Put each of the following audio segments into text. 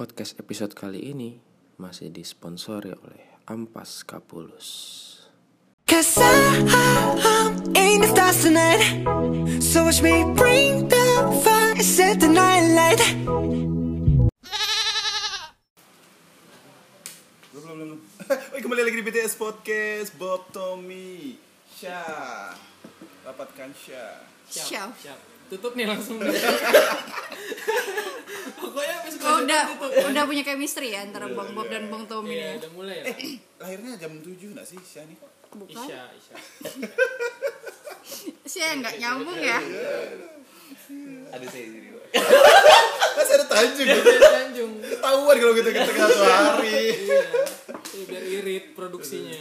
Podcast episode kali ini masih disponsori oleh Ampas Kapulus. Cause I, I'm in the stars tonight So watch me bring the fire, set the night light Belum, belum, belum. Woi, kembali lagi di BTS Podcast Bob Tommy Syah Dapatkan Syah Siap. Tutup nih langsung. Pokoknya habis Oh, udah tutup. udah punya chemistry ya antara Bang Bob dan Bang Tommy Iya, ya. udah mulai ya. Eh, lahirnya jam 7 gak sih Syah nih? Bukan? Isya, Isya. Sih nggak nyambung ya. ada saya di sini Pak. Masih ada Tanjung gitu Tanjung. Ketahuan kalau kita kita satu hari Iya. Iya, biar irit produksinya.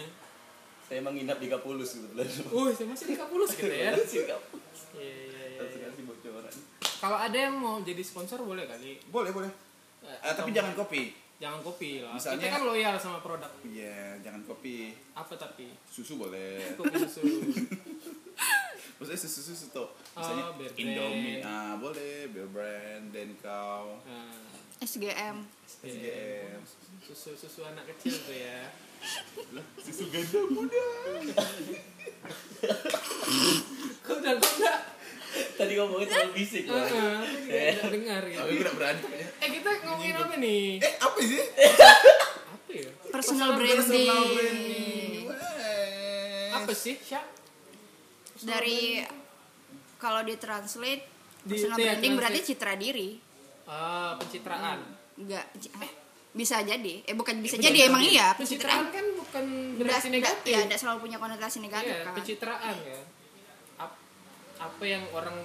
saya emang nginap di Kapulus kebetulan Uh, saya masih di Kapulus gitu ya. Masih di Kapulus. Iya, iya, iya. Langsung kasih bocoran Kalau ada yang mau jadi sponsor boleh kali. Boleh, boleh Eh, Ah, Tapi jangan kopi jangan kopi lah. Misalnya- Kita kan loyal sama produk. Iya, jangan kopi Apa tapi? Susu boleh Kopi susu. Maksudnya susu-susu tuh Misalnya Oh, Bear Indomie Brand. Ah, boleh Bear Brand, Denkau Nah, SGM. SGM susu susu anak kecil tuh ya. Susu ganda muda Kau udah kau udah. tadi ngomongnya terlalu bisik aku juga udah dengar ya. Tapi tidak berani kayaknya. Eh kita ngomongin apa nih? Eh, apa sih? Apa ya? Personal Personal branding. branding Wes. Apa sih, Syak? Dari kalau ditranslate Di- personal iya, branding berarti translate. citra diri. Ah, pencitraan. Enggak eh, bisa jadi. Eh bukan bisa Betul, jadi emang iya Pencitraan pencitraan. kan bukan berarti negatif. ya, enggak selalu punya konotasi negatif Iya, kan. pencitraan ya. Ap- apa yang orang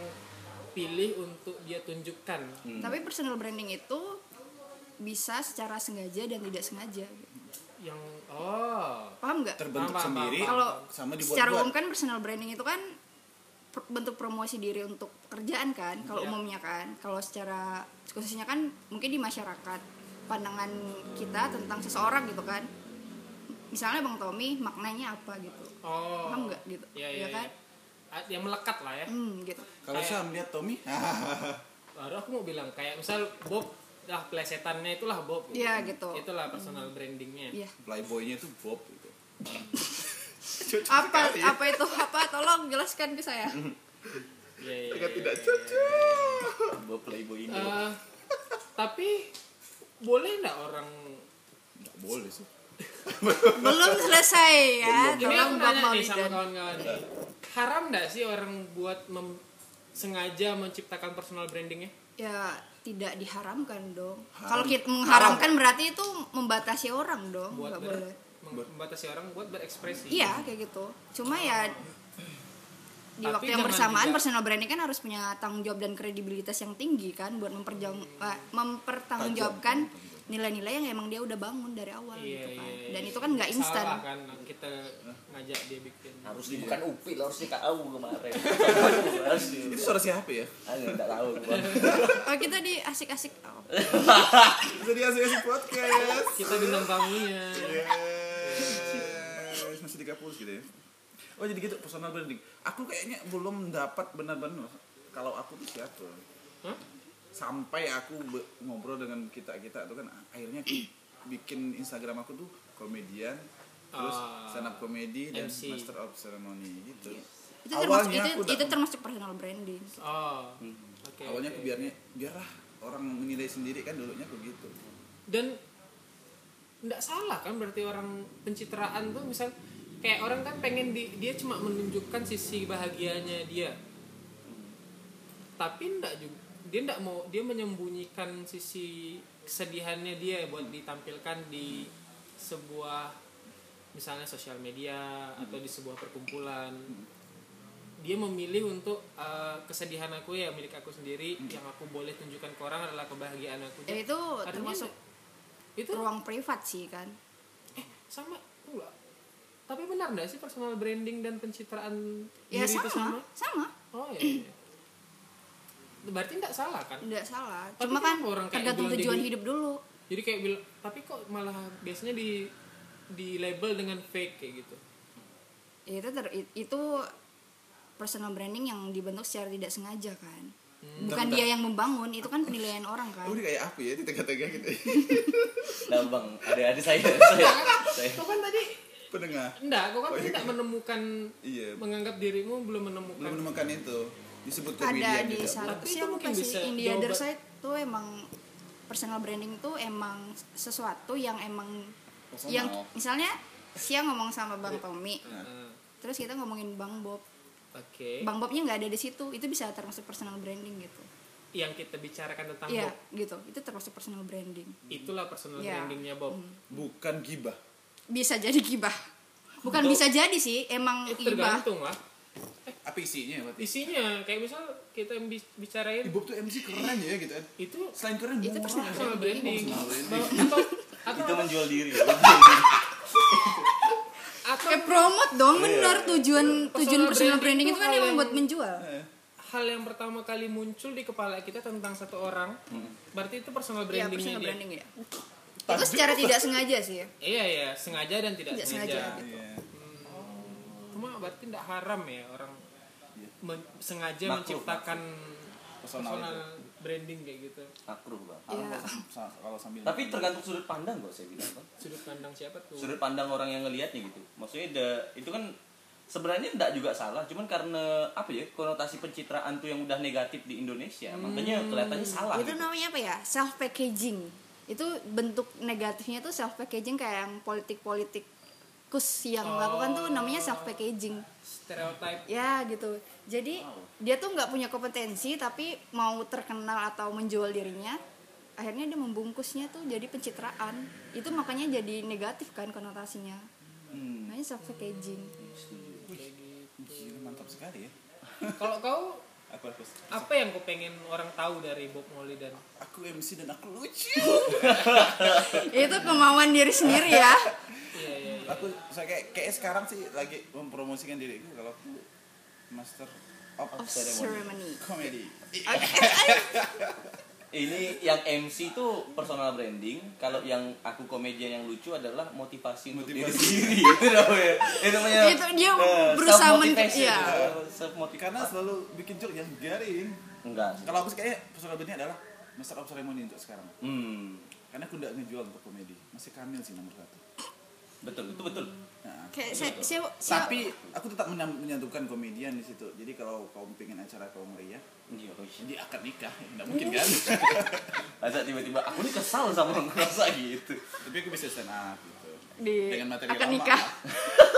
pilih untuk dia tunjukkan. Tapi personal branding itu bisa secara sengaja dan tidak sengaja. Yang oh, Paham nggak? terbentuk Paham, sendiri paham. Kalau sama secara umum kan personal branding itu kan bentuk promosi diri untuk pekerjaan kan kalau Iya. umumnya kan kalau secara khususnya kan mungkin di masyarakat pandangan kita tentang seseorang gitu kan. Misalnya bang Tommy maknanya apa gitu? Oh. paham nggak gitu? Iya, ya iya, kan? iya. Ah, Yang melekat lah ya. hmm gitu. Kalau saya melihat Tommy. Baru aku mau bilang kayak misal Bob lah plesetannya itulah Bob. Iya, gitu. Itulah personal brandingnya. iya. Playboynya tuh Bob gitu. Apa apa itu? Apa? Tolong jelaskan ke saya. Iya, iya, Sangat iya, tidak iya, cocok. Bawa playboy ini. Eh, tapi boleh nggak orang nggak boleh sih belum selesai ya ini aku tolong bang nanya nih sama kawan-kawan nih. haram nggak sih orang buat mem- sengaja menciptakan personal brandingnya ya tidak diharamkan dong. Haram. Kalau kita mengharamkan berarti itu membatasi orang dong, buat nggak ber- boleh. mem- membatasi orang buat berekspresi Iya kayak gitu. Cuma ya di Tapi waktu yang bersamaan juga- personal branding kan harus punya tanggung jawab dan kredibilitas yang tinggi kan buat memperjang eh, mempertanggungjawabkan nilai-nilai yang emang dia udah bangun dari awal Iya, gitu kan. iya, Dan iya. itu kan nggak instan. salah kan kita ngajak dia bikin harus dibukan upil harus di KU kemarin harus di itu suara siapa ya ah nggak tahu. Oh, kita di asik-asik oh. bisa diasih-asih podcast kita bintang tamunya Yes. masih di kapus gitu ya oh jadi gitu personal branding aku kayaknya belum dapat benar-benar kalau aku tuh siapa Hah? sampai aku be- ngobrol dengan kita kita itu kan akhirnya aku bikin Instagram aku tuh komedian terus Ah. stand up comedy dan MC. master of ceremony gitu Itu termasuk awalnya itu, aku itu termasuk personal branding. oh oke awalnya oke. aku biarnya biarlah orang menilai sendiri kan dulunya aku gitu dan nggak salah kan berarti orang pencitraan tuh misal kayak orang kan pengen di, dia cuma menunjukkan sisi bahagianya dia. Tapi nggak juga dia nggak mau dia menyembunyikan sisi kesedihannya dia buat ditampilkan di sebuah misalnya sosial media atau di sebuah perkumpulan. Dia memilih untuk eh, kesedihan aku ya milik aku sendiri yang aku boleh tunjukkan ke orang adalah kebahagiaan aku. Ya, itu Artinya termasuk itu? ruang privat sih kan. eh sama enggak tapi benar nggak sih personal branding dan pencitraan Ya diri itu sama, sama. oh iya, iya. berarti nggak salah kan Nggak salah. Tapi Cuma kan kenapa orang kayak tergantung tujuan jadi- hidup dulu. jadi kayak bilang tapi kok malah biasanya di di label dengan fake kayak gitu Ya, itu ter- itu personal branding yang dibentuk secara tidak sengaja kan. bukan dia yang membangun itu kan penilaian orang kan Oh, ini kayak apa ya di tengah-tengah gitu. Nah bang, ada ada saya, saya, saya. kau kan tadi Pendengar. enggak kau kan Oh, iya. tidak menemukan Iya. menganggap dirimu belum menemukan Belum menemukan itu. Disebut ada di juga. satu Tapi itu mungkin kasih bisa in the other side tuh emang personal branding tuh emang sesuatu yang emang Personal. yang misalnya Sia ngomong sama Bang Tommy Eh, terus kita ngomongin Bang Bob oke Bang Bobnya nggak ada di situ itu bisa termasuk personal branding gitu yang kita bicarakan tentang Iya Bob gitu itu termasuk personal branding itulah personal Iya. brandingnya Bob Bukan gibah. Bisa jadi gibah. Bukan Untuk- bisa jadi sih emang itu gibah. tergantung lah Apa isinya berarti? isinya kayak misal kita bi- bicarain Ibu tuh MC keren ya gitu kan. itu Selain keren Itu murah. personal personal branding. Personal branding. Atau atau Itu menjual diri. atau kayak promote dong bener tujuan tujuan Personal personal branding branding itu kan emang yang- buat menjual. Hal yang pertama kali muncul di kepala kita tentang satu orang berarti itu personal Iya brandingnya personal dia. branding ya itu secara tidak sengaja sih ya iya iya sengaja dan tidak, Tidak sengaja, sengaja, gitu. Iya. cuma berarti tidak haram ya orang men- sengaja Makruh, menciptakan Personal personal branding kayak gitu Makruh bang. Iya. Sa- Kalau sambil Tapi tergantung sudut pandang kok saya bilang bang. sudut pandang siapa tuh Sudut pandang orang yang ngelihatnya gitu. Maksudnya da- itu kan sebenarnya tidak juga salah, cuman karena apa ya konotasi pencitraan tuh yang udah negatif di Indonesia, makanya kelihatannya salah. itu gitu. namanya apa ya self packaging itu bentuk negatifnya tuh self packaging kayak yang politik politik kus yang lakukan tuh namanya self packaging stereotype. Ya gitu. Jadi dia tuh nggak punya kompetensi tapi mau terkenal atau menjual dirinya akhirnya dia membungkusnya tuh jadi pencitraan. Itu makanya jadi negatif kan konotasinya. Hmm. namanya self packaging Gila, mantap sekali ya. kalau kau Aku aku apa yang kau pengen orang tahu dari Bob Molly dan aku MC dan aku lucu. itu kemauan diri sendiri ya iya iya iya. aku saya kayak kayak sekarang sih lagi mempromosikan diriku kalau aku master of, of ceremony comedy. Ini yang MC itu personal branding, kalau yang aku komedian yang lucu adalah motivasi untuk diri Motivasi. sendiri. itu namanya. Itu namanya. Itu dia eh, berusaha men- iya. Eh, self-motivasi. Karena selalu bikin joke yang garing. enggak. Kalau aku sih kayaknya personal branding adalah master of ceremony untuk sekarang. Hmm, Karena aku nggak ngejual untuk komedi. Masih Kamil sih nomor satu. Betul, itu betul. Nah, kayak saya, saya, saya- tapi aku tetap menyatukan komedian di situ. Jadi kalau kamu pengen acara kaum meriah, Iya, iya. jadi akad nikah, nggak mungkin kan? Masa tiba-tiba aku nih kesal sama ngerasa gitu. Tapi aku bisa stand up gitu. di Dengan materi akan lama. nikah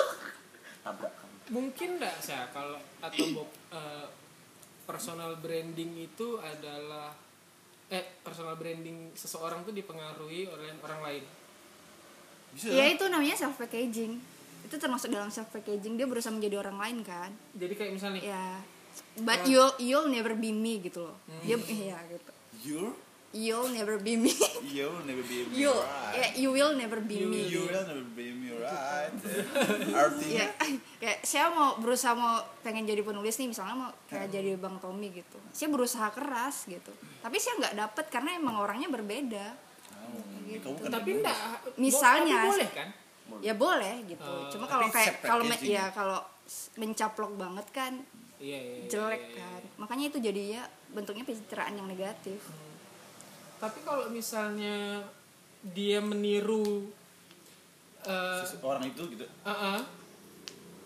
Tabrakan. mungkin enggak sih kalau atau Bob eh, personal branding itu adalah eh personal branding seseorang tuh dipengaruhi oleh orang lain Bisa. ya itu namanya self packaging itu termasuk dalam self packaging dia berusaha menjadi orang lain kan? Jadi kayak misalnya ya. But you'll you'll never be me gitu loh. Dia iya gitu. You're, you'll never be me. You'll never be me you right. ya you will never be me You will never be me right. Artinya? Ya kayak saya mau berusaha mau pengen jadi penulis nih misalnya mau kayak jadi bang Tommy gitu. Saya berusaha keras gitu. Tapi saya nggak dapet karena emang orangnya berbeda Kamu kan tapi enggak Misalnya, tapi boleh kan? Ya boleh gitu. Oh, cuma kalau kayak kalau ya kalau mencaplok banget kan iya iya, iya, jelek iya, iya. kan. Makanya itu jadinya bentuknya pencitraan yang negatif. Tapi kalau misalnya dia meniru eh orang itu gitu. ah, ah.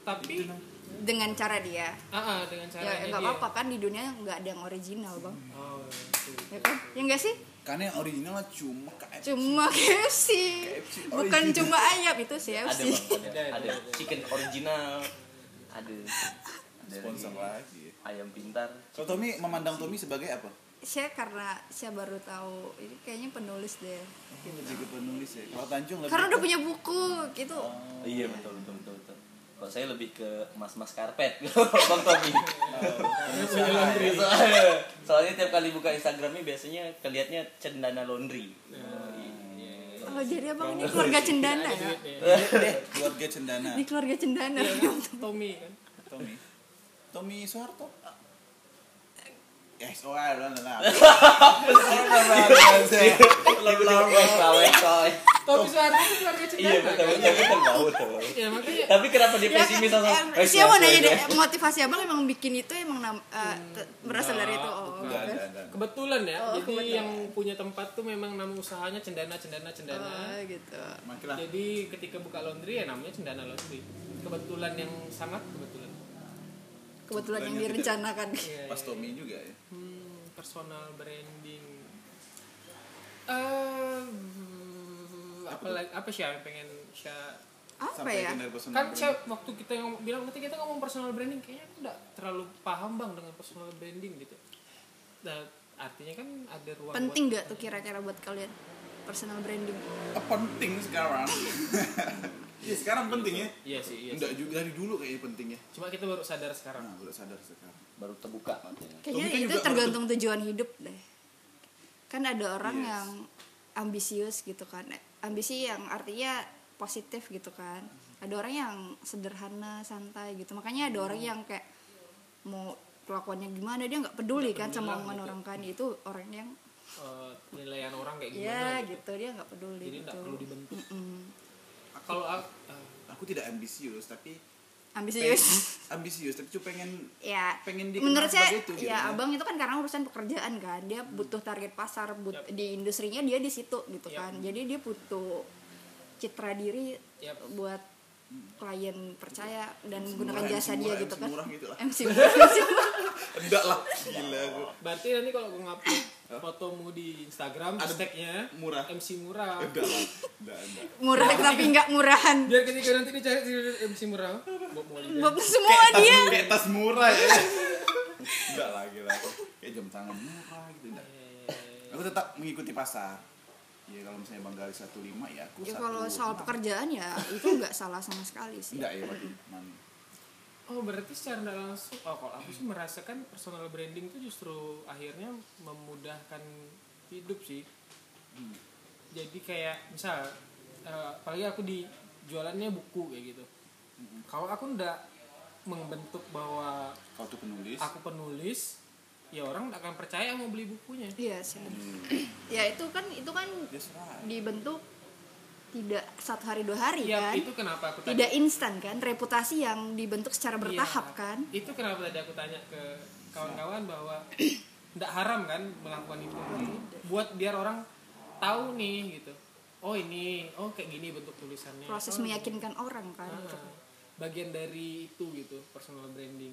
tapi dengan cara dia. Ah, ah, dengan ya caranya nggak apa-apa kan di dunia nggak ada yang original bang. Oh, ya kan? Ya enggak sih? Karena yang original lah cuma kayak cuma KFC bukan original. cuma ayam itu CFC bang, ada, Ada, ada, chicken original, ada, ada sponsor lagi lagi. ayam pintar. Kalau Tommy memandang Tommy sebagai apa? saya karena saya baru tahu ini kayaknya penulis deh. Lebih ke penulis ya. Kalau Tanjung lebih karena udah punya buku gitu. Oh, iya betul betul betul. Kalau saya lebih ke mas-mas karpet, bang Tommy. soalnya, soalnya tiap kali buka Instagramnya biasanya kelihatnya cendana laundry. oh jadi abang ini keluarga cendana ya duitnya. keluarga Cendana. ini keluarga cendana Iya kan? Tommy kan Tommy. Tommy Soeharto. Yes, oh, I don't know. Keluarga Iya betul betul betul tahu tahu. ya makanya Tapi kenapa dia Ya, pesimis sama siapa mau nanya deh motivasi abang emang bikin itu emang eh, berasal dari itu oh, kebetulan ya Oh, jadi yang punya tempat tuh memang nama usahanya cendana cendana cendana. Oh, gitu. Jadi ketika buka laundry ya namanya cendana laundry. Kebetulan yang sangat kebetulan. Kebetulan yang direncanakan. Iya, Pas iya. Tommy juga ya. Hmm, personal branding. Eh, apa lagi? Apa sih yang pengen Syah? apa Sampai ya Kan. Syah waktu kita ngomong, bilang nanti kita ngomong personal branding, kayaknya aku nggak terlalu paham bang dengan personal branding gitu. Nah, artinya kan ada ruang. penting nggak tuh kira-kira buat kalian personal branding Ah, penting sekarang. Iya sekarang penting ya. Iya sih, iya. Enggak juga dari dulu kayaknya penting ya. Cuma kita baru sadar sekarang. Nah, udah sadar sekarang. Baru terbuka matanya. kayaknya Tommy kan itu tergantung tujuan hidup deh kan ada orang Yes. yang ambisius gitu kan Eh, ambisi yang artinya positif gitu kan ada orang yang sederhana santai gitu makanya ada orang yang kayak mau kelakuannya gimana dia nggak peduli kan sama omongan gitu. orang kan itu orang yang Eh, penilaian orang kayak gimana? ya gitu. gitu dia nggak peduli Jadi gitu perlu dibentuk. Mm-mm. Kalau aku, eh, Aku tidak ambisius tapi ambisius ambisius tapi cuma pengen ya pengen menurut saya itu, gitu ya ya. abang itu kan karena urusan pekerjaan kan dia butuh target pasar but Yap. di industrinya dia di situ gitu Yap. kan jadi dia butuh citra diri Yap. buat klien percaya dan MC menggunakan jasa MC dia gitu MC kan murah gitu lah. MC murah, MC enggak lah gila aku. berarti nanti kalau gue ngupload fotomu di Instagram, Ada hashtagnya murah. MC murah. Enggak lah. Enggak, enggak. murah tapi nggak murahan biar ketika nanti dicari di MC murah Bob semua dia Kayak tas murah ya. enggak lah gila. Kayak jam tangan murah gitu enggak. Aku tetap mengikuti pasar. Ya kalau misalnya Bang Gali 15 ya aku ya satu kalau soal pekerjaan ya itu nggak salah sama sekali sih Enggak ya Bang. Oh berarti secara nggak langsung oh kalau aku sih merasakan personal branding itu justru akhirnya memudahkan hidup sih. Jadi kayak misal eh, apalagi aku di jualannya buku kayak gitu. Kalau aku ndak membentuk bahwa Kau tuh penulis. aku penulis ya orang akan percaya mau beli bukunya. Iya sih. Ya itu kan itu kan serah. dibentuk tidak satu hari dua hari ya kan? itu kenapa aku tadi tidak instan kan? Reputasi yang dibentuk secara Iya. bertahap kan? Itu kenapa tadi aku tanya ke kawan-kawan bahwa tidak haram kan melakukan itu? Buat biar orang tahu nih gitu. Oh ini. Oh kayak gini bentuk tulisannya. Proses Oh, meyakinkan orang kan ah, gitu. bagian dari itu gitu personal branding.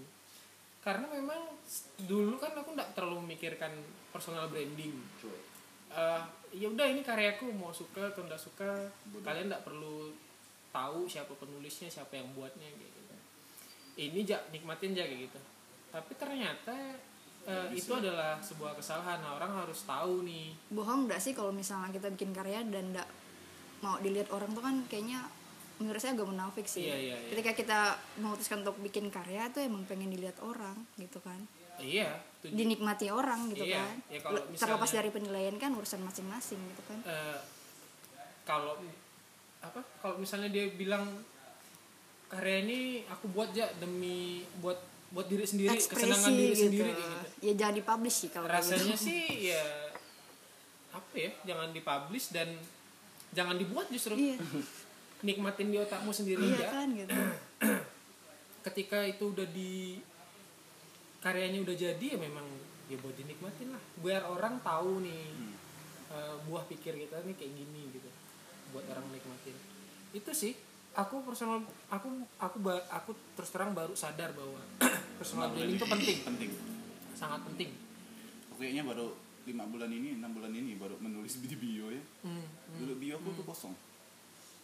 Karena memang dulu kan aku nggak terlalu memikirkan personal branding Eh, ya udah ini karyaku mau suka atau nggak suka kalian nggak perlu tahu siapa penulisnya siapa yang buatnya gitu. Ini ja nikmatin aja kayak gitu. Tapi ternyata eh, itu adalah sebuah kesalahan. Nah, orang harus tahu nih. Bohong nggak sih kalau misalnya kita bikin karya dan nggak mau dilihat orang tuh kan kayaknya menurut saya agak munafik sih. Iya, iya, iya. ketika kita memutuskan untuk bikin karya tuh emang pengen dilihat orang gitu kan iya tuj- dinikmati orang gitu Iya, kan. ya kalau Le- terlepas misalnya- dari penilaian kan urusan masing-masing gitu kan. Eh, kalau apa kalau misalnya dia bilang karya ini aku buat ya demi buat buat diri sendiri kesenangan ekspresi diri gitu. sendiri gitu. Ya jangan dipublish sih kalau rasanya gitu. sih ya apa ya jangan dipublish dan jangan dibuat justru. Iya. Nikmatin di otakmu sendiri iya aja kan gitu. Ketika itu udah di karyanya udah jadi ya memang ya buat dinikmatin lah biar orang tahu nih eh, buah pikir kita nih kayak gini gitu buat orang nikmatin itu sih aku personal aku aku aku terus terang baru sadar bahwa personal branding itu penting penting. sangat penting Kayaknya baru lima bulan ini, enam bulan ini baru menulis di bio ya. hmm. Dulu bio aku tuh kosong.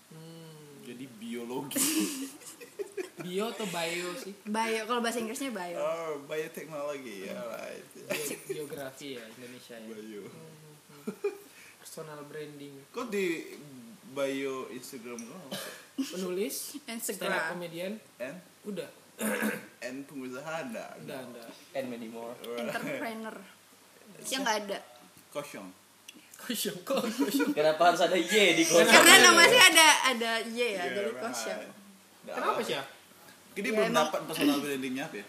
Hmm. Jadi biologi. bio atau bio sih bio kalau bahasa Inggrisnya bio oh, bioteknologi ya, right. Bio- biografi ya Indonesia ya Bio. personal branding Kok di bio Instagram kau? penulis stand up Instagram comedian And udah and pengusaha ada. udah udah And many more. entrepreneur yang nggak ada Kosong. kosong kok Kenapa harus ada Y di kosong? karena namanya ada ada y ya Yeah, jadi right. kosong kenapa sih ya Jadi Ya, belum emang- dapat personal brandingnya apa ya?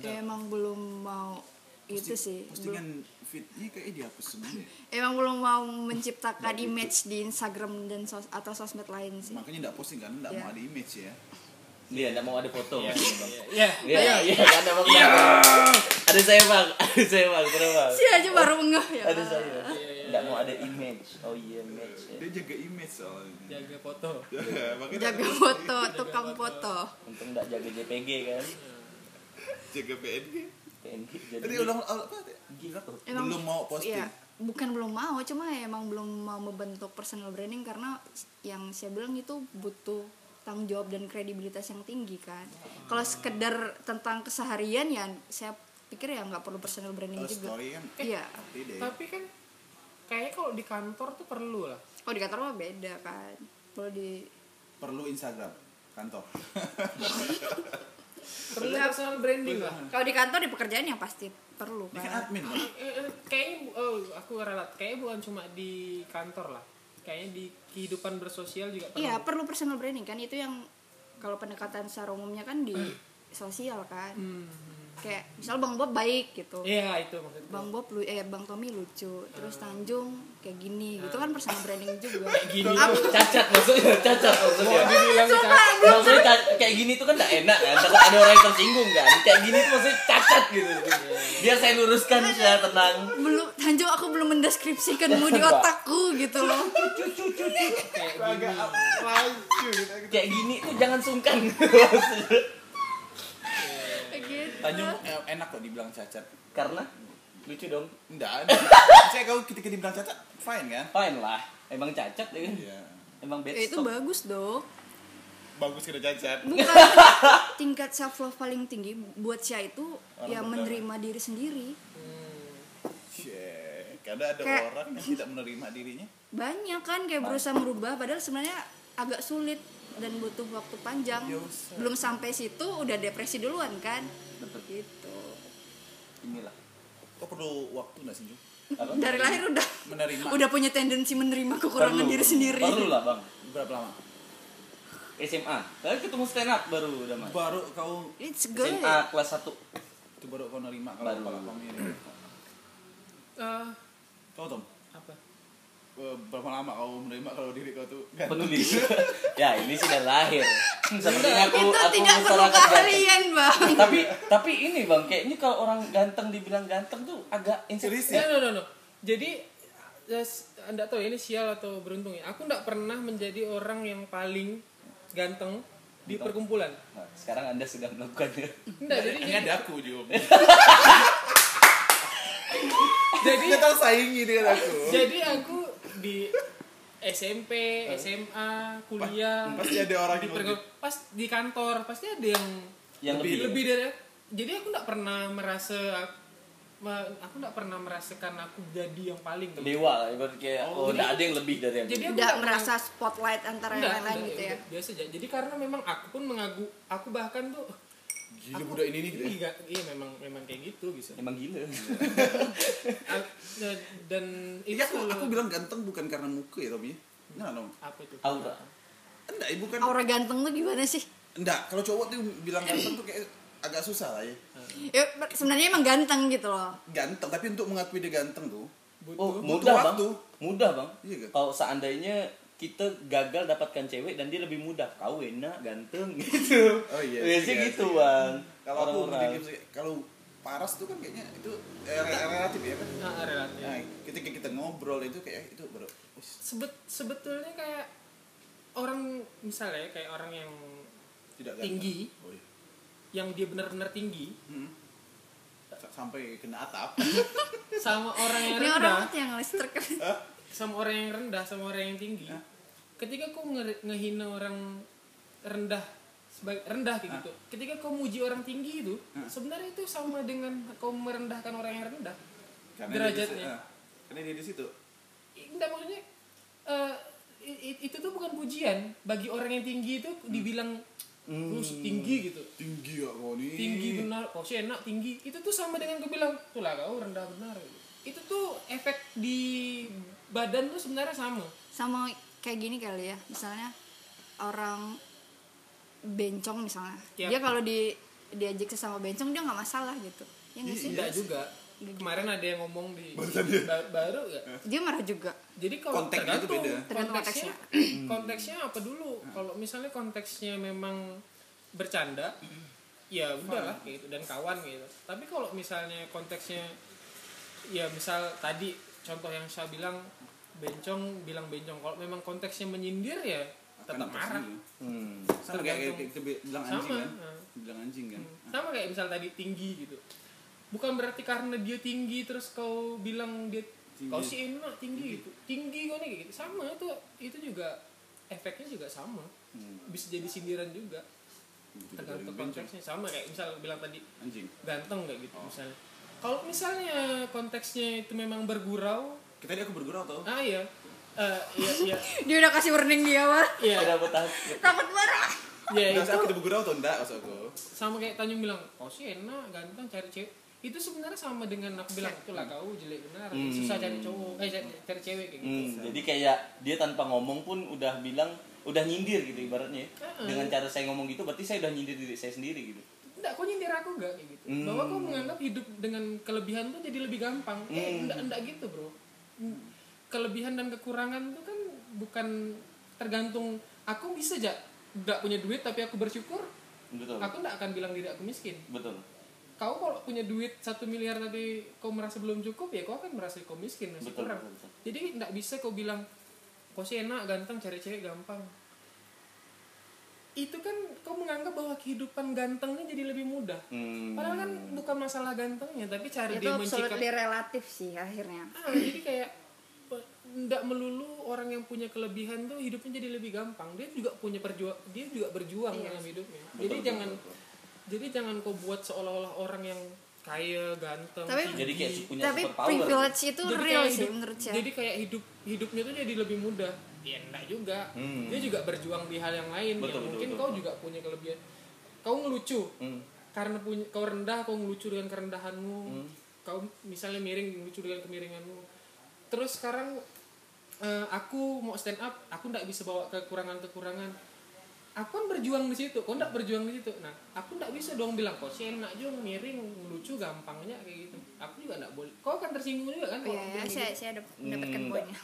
ya emang belum mau itu sih belum, Postingan feednya kayak dihapus semua ya. emang belum mau menciptakan image di Instagram dan sos atau sosmed lain sih Makanya nggak posting kan, nggak Iya. mau ada image ya. Dia enggak mau ada foto maksudnya, Bang. ya Iya, iya, kan ada bang. Ada saya bang, ada saya bang, kenapa bang? si aja baru ngeh ya Ada saya. Enggak mau ada image. Oh iya image. ya. Dia jaga image soalnya. jaga foto Makanya jaga foto tukang foto Untung enggak jaga JPG kan. jaga PNG. PNG jadi. Ulang apa? gila tuh. Emang- Belum mau posting. Iya, bukan belum mau, cuma ya emang belum mau membentuk personal branding karena yang saya bilang itu butuh tanggung jawab dan kredibilitas yang tinggi kan. Kalau sekedar tentang keseharian ya saya pikir ya nggak perlu personal branding Oh, juga. story kan Iya. tapi kan kayaknya kalau di kantor tuh perlu lah Kalau di kantor mah beda kan. Kalau di Perlu Instagram kantor. perlu personal branding lah kalau di kantor di pekerjaan yang pasti perlu kan kan. admin, Bang. Eh, eh, kayaknya bu- oh aku ralat kayaknya bukan cuma di kantor lah kayaknya di kehidupan bersosial juga perlu Iya, perlu personal branding kan itu yang kalau pendekatan secara umumnya kan di sosial kan. Hmm. Kayak misal Bang Bob baik gitu. iya itu maksudnya Bang Bob lu eh Bang Tommy lucu, terus Tanjung kayak gini, gitu kan personal branding juga. gini Apa- Cacat maksudnya, cacat maksudnya. dibilang cacat Maksudnya kayak gini tuh kan gak enak kan Takut ada orang yang tersinggung kan Kayak gini tuh maksudnya cacat gitu Biar saya luruskan secara tenang belum Tanjung aku belum mendeskripsikanmu di otakku gitu loh. kayak gini gitu. Kayak gini tuh jangan sungkan Maksudnya. Kayak. Tanjung eh, enak kok dibilang cacat. Karena lucu dong Enggak. Saya kalau ketika dibilang cacat, fine kan? Fine lah Emang cacat ya kan Iya. Emang bad Ya, itu bagus dong. Bagus kira cacat. Bukan tingkat self love paling tinggi buat saya itu Orang ya menerima diri sendiri. Shit. Kadang ada Kayak- orang yang tidak menerima dirinya. banyak kan kayak berusaha merubah padahal sebenarnya agak sulit dan butuh waktu panjang Ya usah. belum sampai situ udah depresi duluan kan. Gitu Inilah Kok perlu waktu nggak sih? Apa? dari lahir udah Menerima. udah punya tendensi menerima kekurangan Perlu. diri sendiri Perlu lah bang Berapa lama? SMA Kalian ketemu stand up baru udah mas Baru kau it's good SMA kelas 1 itu baru kau nerima kalau Baru. kalau kamu ini. Eh, Kau Tom, apa berapa lama kau menerima kalau diri kau tuh ganteng? penulis. ya ini sih dari lahir sepertinya aku itu aku tidak perlu keahlian bang. Tapi tapi ini bang kayaknya kalau orang ganteng dibilang ganteng tuh agak insecure. Serius ya? no no no. Jadi anda tahu ini sial atau beruntung ya? Aku nggak pernah menjadi orang yang paling ganteng di perkumpulan. Nah, sekarang anda sedang melakukannya enggak jadi Ini ada aku juga. jadi tahu saingi dengan aku. jadi aku di SMP, SMA, kuliah Pasti ada orang di lebih. pas di kantor pasti ada yang yang lebih, lebih dari jadi aku nggak pernah merasa aku nggak pernah merasakan aku jadi yang paling dewa lah ibarat kayak oh, jadi- nggak ada yang lebih dari yang jadi aku tidak nggak merasa spotlight antara yang Enggak, enggak, gitu ya biasa aja. Jadi karena memang aku pun mengagu, aku bahkan tuh Gila aku- budak ini nih gitu ya. Iya, iya memang memang kayak gitu bisa. emang gila dan- dan itu Iya aku, aku bilang ganteng bukan karena muka ya Tommy. Nah, no. apa itu? aura Enggak, eh, bukan. aura ganteng tuh gimana sih Enggak, kalau cowok tuh bilang ganteng tuh kayak agak susah lah ya. ya sebenarnya emang ganteng gitu loh Ganteng, tapi untuk mengakui dia ganteng tuh oh Butuh mudah bang waktu. mudah bang Iya kan? kalau seandainya kita gagal dapatkan cewek dan dia lebih mudah kau enak ganteng gitu Oh iya, biasanya iya, gitu iya. bang Kalau aku mendidik kalau paras tuh kan kayaknya itu eh, re- relatif ya kan. nah, relatif. Nah, ketika kita ngobrol itu kayak itu baru "Wis, Sebet, sebetulnya kayak orang misalnya kayak orang yang tidak tinggi, Oh, iya. yang dia benar-benar tinggi Hmm. Sampai kena atap. sama orang yang ini orang rendah, tuh yang listrik sama orang yang rendah sama orang yang tinggi. Hah? Ketika kau nge- ngehina orang rendah sebagai rendah kayak gitu. Ketika kau muji orang tinggi itu, sebenarnya itu sama dengan kau merendahkan orang yang rendah. Karena dia Derajatnya. ah, Karena dia di situ. Enggak maksudnya i- itu tuh bukan pujian bagi orang yang tinggi itu dibilang lu tinggi gitu. Tinggi ya kau nih. Tinggi benar, kau sih enak tinggi. Itu tuh sama dengan kau bilang, tuh lah kau rendah benar. Itu tuh efek di badan tuh sebenarnya sama. sama kayak gini kali ya misalnya orang bencong misalnya. Yap. dia kalau di diajak sesama bencong dia nggak masalah gitu. Ya nggak sih? Enggak juga. kemarin ada yang ngomong di ba- baru ya dia marah juga. Jadi kalau Konteksnya itu beda. Konteksnya konteksnya. apa dulu? Kalau misalnya konteksnya memang bercanda ya udahlah kayak gitu dan kawan gitu. Tapi kalau misalnya konteksnya ya misal tadi contoh yang saya bilang bencong bilang bencong. Kalau memang konteksnya menyindir ya tetap Akan marah. tersinggung. Hmm. sama kayak kayak kita bilang Sama, anjing kan. nah. bilang anjing kan. Sama kayak misal tadi tinggi gitu. Bukan berarti karena dia tinggi terus kau bilang dia Tinggi. kau sih enak tinggi gitu. Tinggi kau nih gitu. Sama tuh itu juga efeknya juga sama. Hmm. bisa jadi sindiran juga. Tergantung konteksnya. Sama kayak misal bilang tadi anjing. ganteng kayak Oh. gitu misalnya. Kalau misalnya konteksnya itu memang bergurau kita tadi aku bergurau tau ah iya Eh, iya iya dia udah kasih warning dia mah iya Udah betah. takut marah iya Nggak, itu aku kita bergurau atau enggak maksud aku sama kayak Tanjung bilang oh sih enak ganteng cari cewek itu sebenarnya sama dengan aku bilang itulah kau jelek benar Hmm. susah cari cowok eh cari, cewek kayak gitu Hmm, jadi kayak dia tanpa ngomong pun udah bilang udah nyindir gitu ibaratnya. Dengan cara saya ngomong gitu berarti saya udah nyindir diri saya sendiri gitu. enggak kau nyindir aku enggak kayak gitu Hmm. bahwa kau menganggap hidup dengan kelebihan tuh jadi lebih gampang eh Hmm. enggak enggak gitu bro Hmm. Kelebihan dan kekurangan tuh kan bukan tergantung aku bisa aja enggak punya duit tapi aku bersyukur Betul. aku enggak akan bilang diri aku miskin Betul. kau kalau punya duit satu miliar tapi kau merasa belum cukup ya kau akan merasa kau miskin masih Betul, kurang betul, betul. jadi nggak bisa kau bilang kau sih enak ganteng cari cewek gampang itu kan kau menganggap bahwa kehidupan gantengnya jadi lebih mudah Hmm. padahal kan bukan masalah gantengnya tapi cara itu dia mencikap absolutely relatif sih akhirnya ah, jadi kayak nggak melulu orang yang punya kelebihan tuh hidupnya jadi lebih gampang dia juga punya perjuang dia juga berjuang Iya. dalam hidupnya Betul, jadi betul, jangan betul. jadi jangan kau buat seolah-olah orang yang kaya ganteng Tapi- tinggi. Jadi kayak punya tapi privilege itu Jadi real sih hidup- menurut saya jadi kayak hidup hidupnya tuh jadi lebih mudah ya enggak juga. Hmm. dia juga berjuang di hal yang lain. Betul, yang betul, mungkin betul, kau betul. juga punya kelebihan. Kau ngelucu. Hmm. karena punya kau rendah kau ngelucu dengan kerendahanmu. Hmm. kau misalnya miring ngelucu dengan kemiringanmu. Terus sekarang eh, aku mau stand up aku nggak bisa bawa kekurangan kekurangan aku kan berjuang di situ kau nggak berjuang di situ. Nah aku nggak bisa dong bilang kau sih enak jong miring lucu gampangnya kayak gitu. Aku juga nggak boleh. Kau kan tersinggung juga kan Oh, iya ya, saya gitu. saya dap- mendapatkan Hmm, poinnya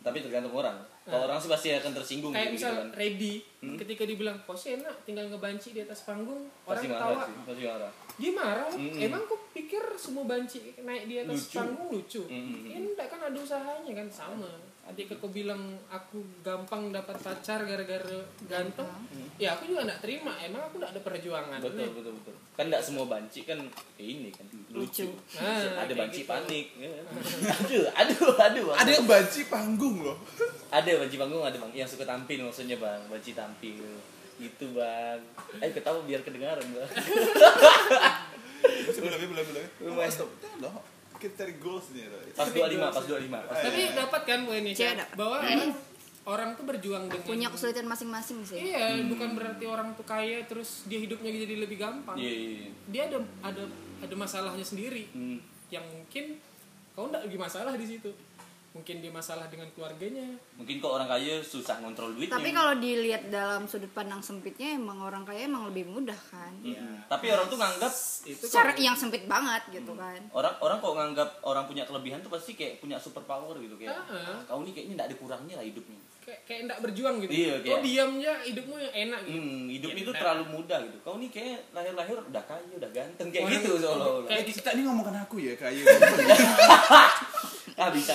Tapi tergantung orang. Kalau orang sih pasti akan tersinggung kayak gitu, misal kan. ready ketika dibilang kok sih enak tinggal ngebanci di atas panggung orang Pasti marah ketawa pasti marah. dia marah Mm-mm. emang kok pikir semua banci naik di atas Lucu. panggung lucu Mm-mm. ya enggak kan ada usahanya kan sama ketika kau bilang aku gampang dapat pacar gara-gara ganteng ya aku juga nggak terima emang aku nggak ada perjuangan Betul, betul, betul. Kan enggak semua banci kan kayak ini kan lucu. Nah, ada banci gitu. panik. ya. aduh, aduh, aduh. ada yang banci panggung loh ada banci panggung ada bang yang suka tampil maksudnya bang banci tampil gitu bang ayo ketawa biar kedengaran bang Masih belum belum belum Lumayan. stop loh kita cari goals nih loh. pas 25 pas 25 pas tapi dapat kan poinnya Cewek Cak? dapat. bahwa orang, tuh berjuang dengan punya kesulitan masing-masing sih. Iya bukan berarti orang tuh kaya terus dia hidupnya jadi lebih gampang. Iya iya iya. dia ada ada ada masalahnya sendiri. Hmm. yang mungkin kau nggak lagi masalah di situ. Mungkin dia masalah dengan keluarganya. Mungkin kok orang kaya susah ngontrol duitnya. Tapi kalau dilihat dalam sudut pandang sempitnya emang orang kaya emang lebih mudah kan? Mm-mm. tapi orang tuh nganggap itu secara yang sempit banget gitu kan. Orang orang kok nganggap orang punya kelebihan tuh pasti kayak punya super power gitu kayak Ah. "Ah, kau nih kayaknya nggak ada kurangnya lah hidupnya kayak kayak nggak berjuang gitu. Iya, kau kayak- diam aja hidupmu yang enak gitu. Hmm, hidup Ya, itu nah. terlalu mudah gitu. Kau nih kayak lahir-lahir udah kaya udah ganteng kayak Orang- gitu seolah-olah. kayak kita ini ngomongkan aku ya kayak ah bisa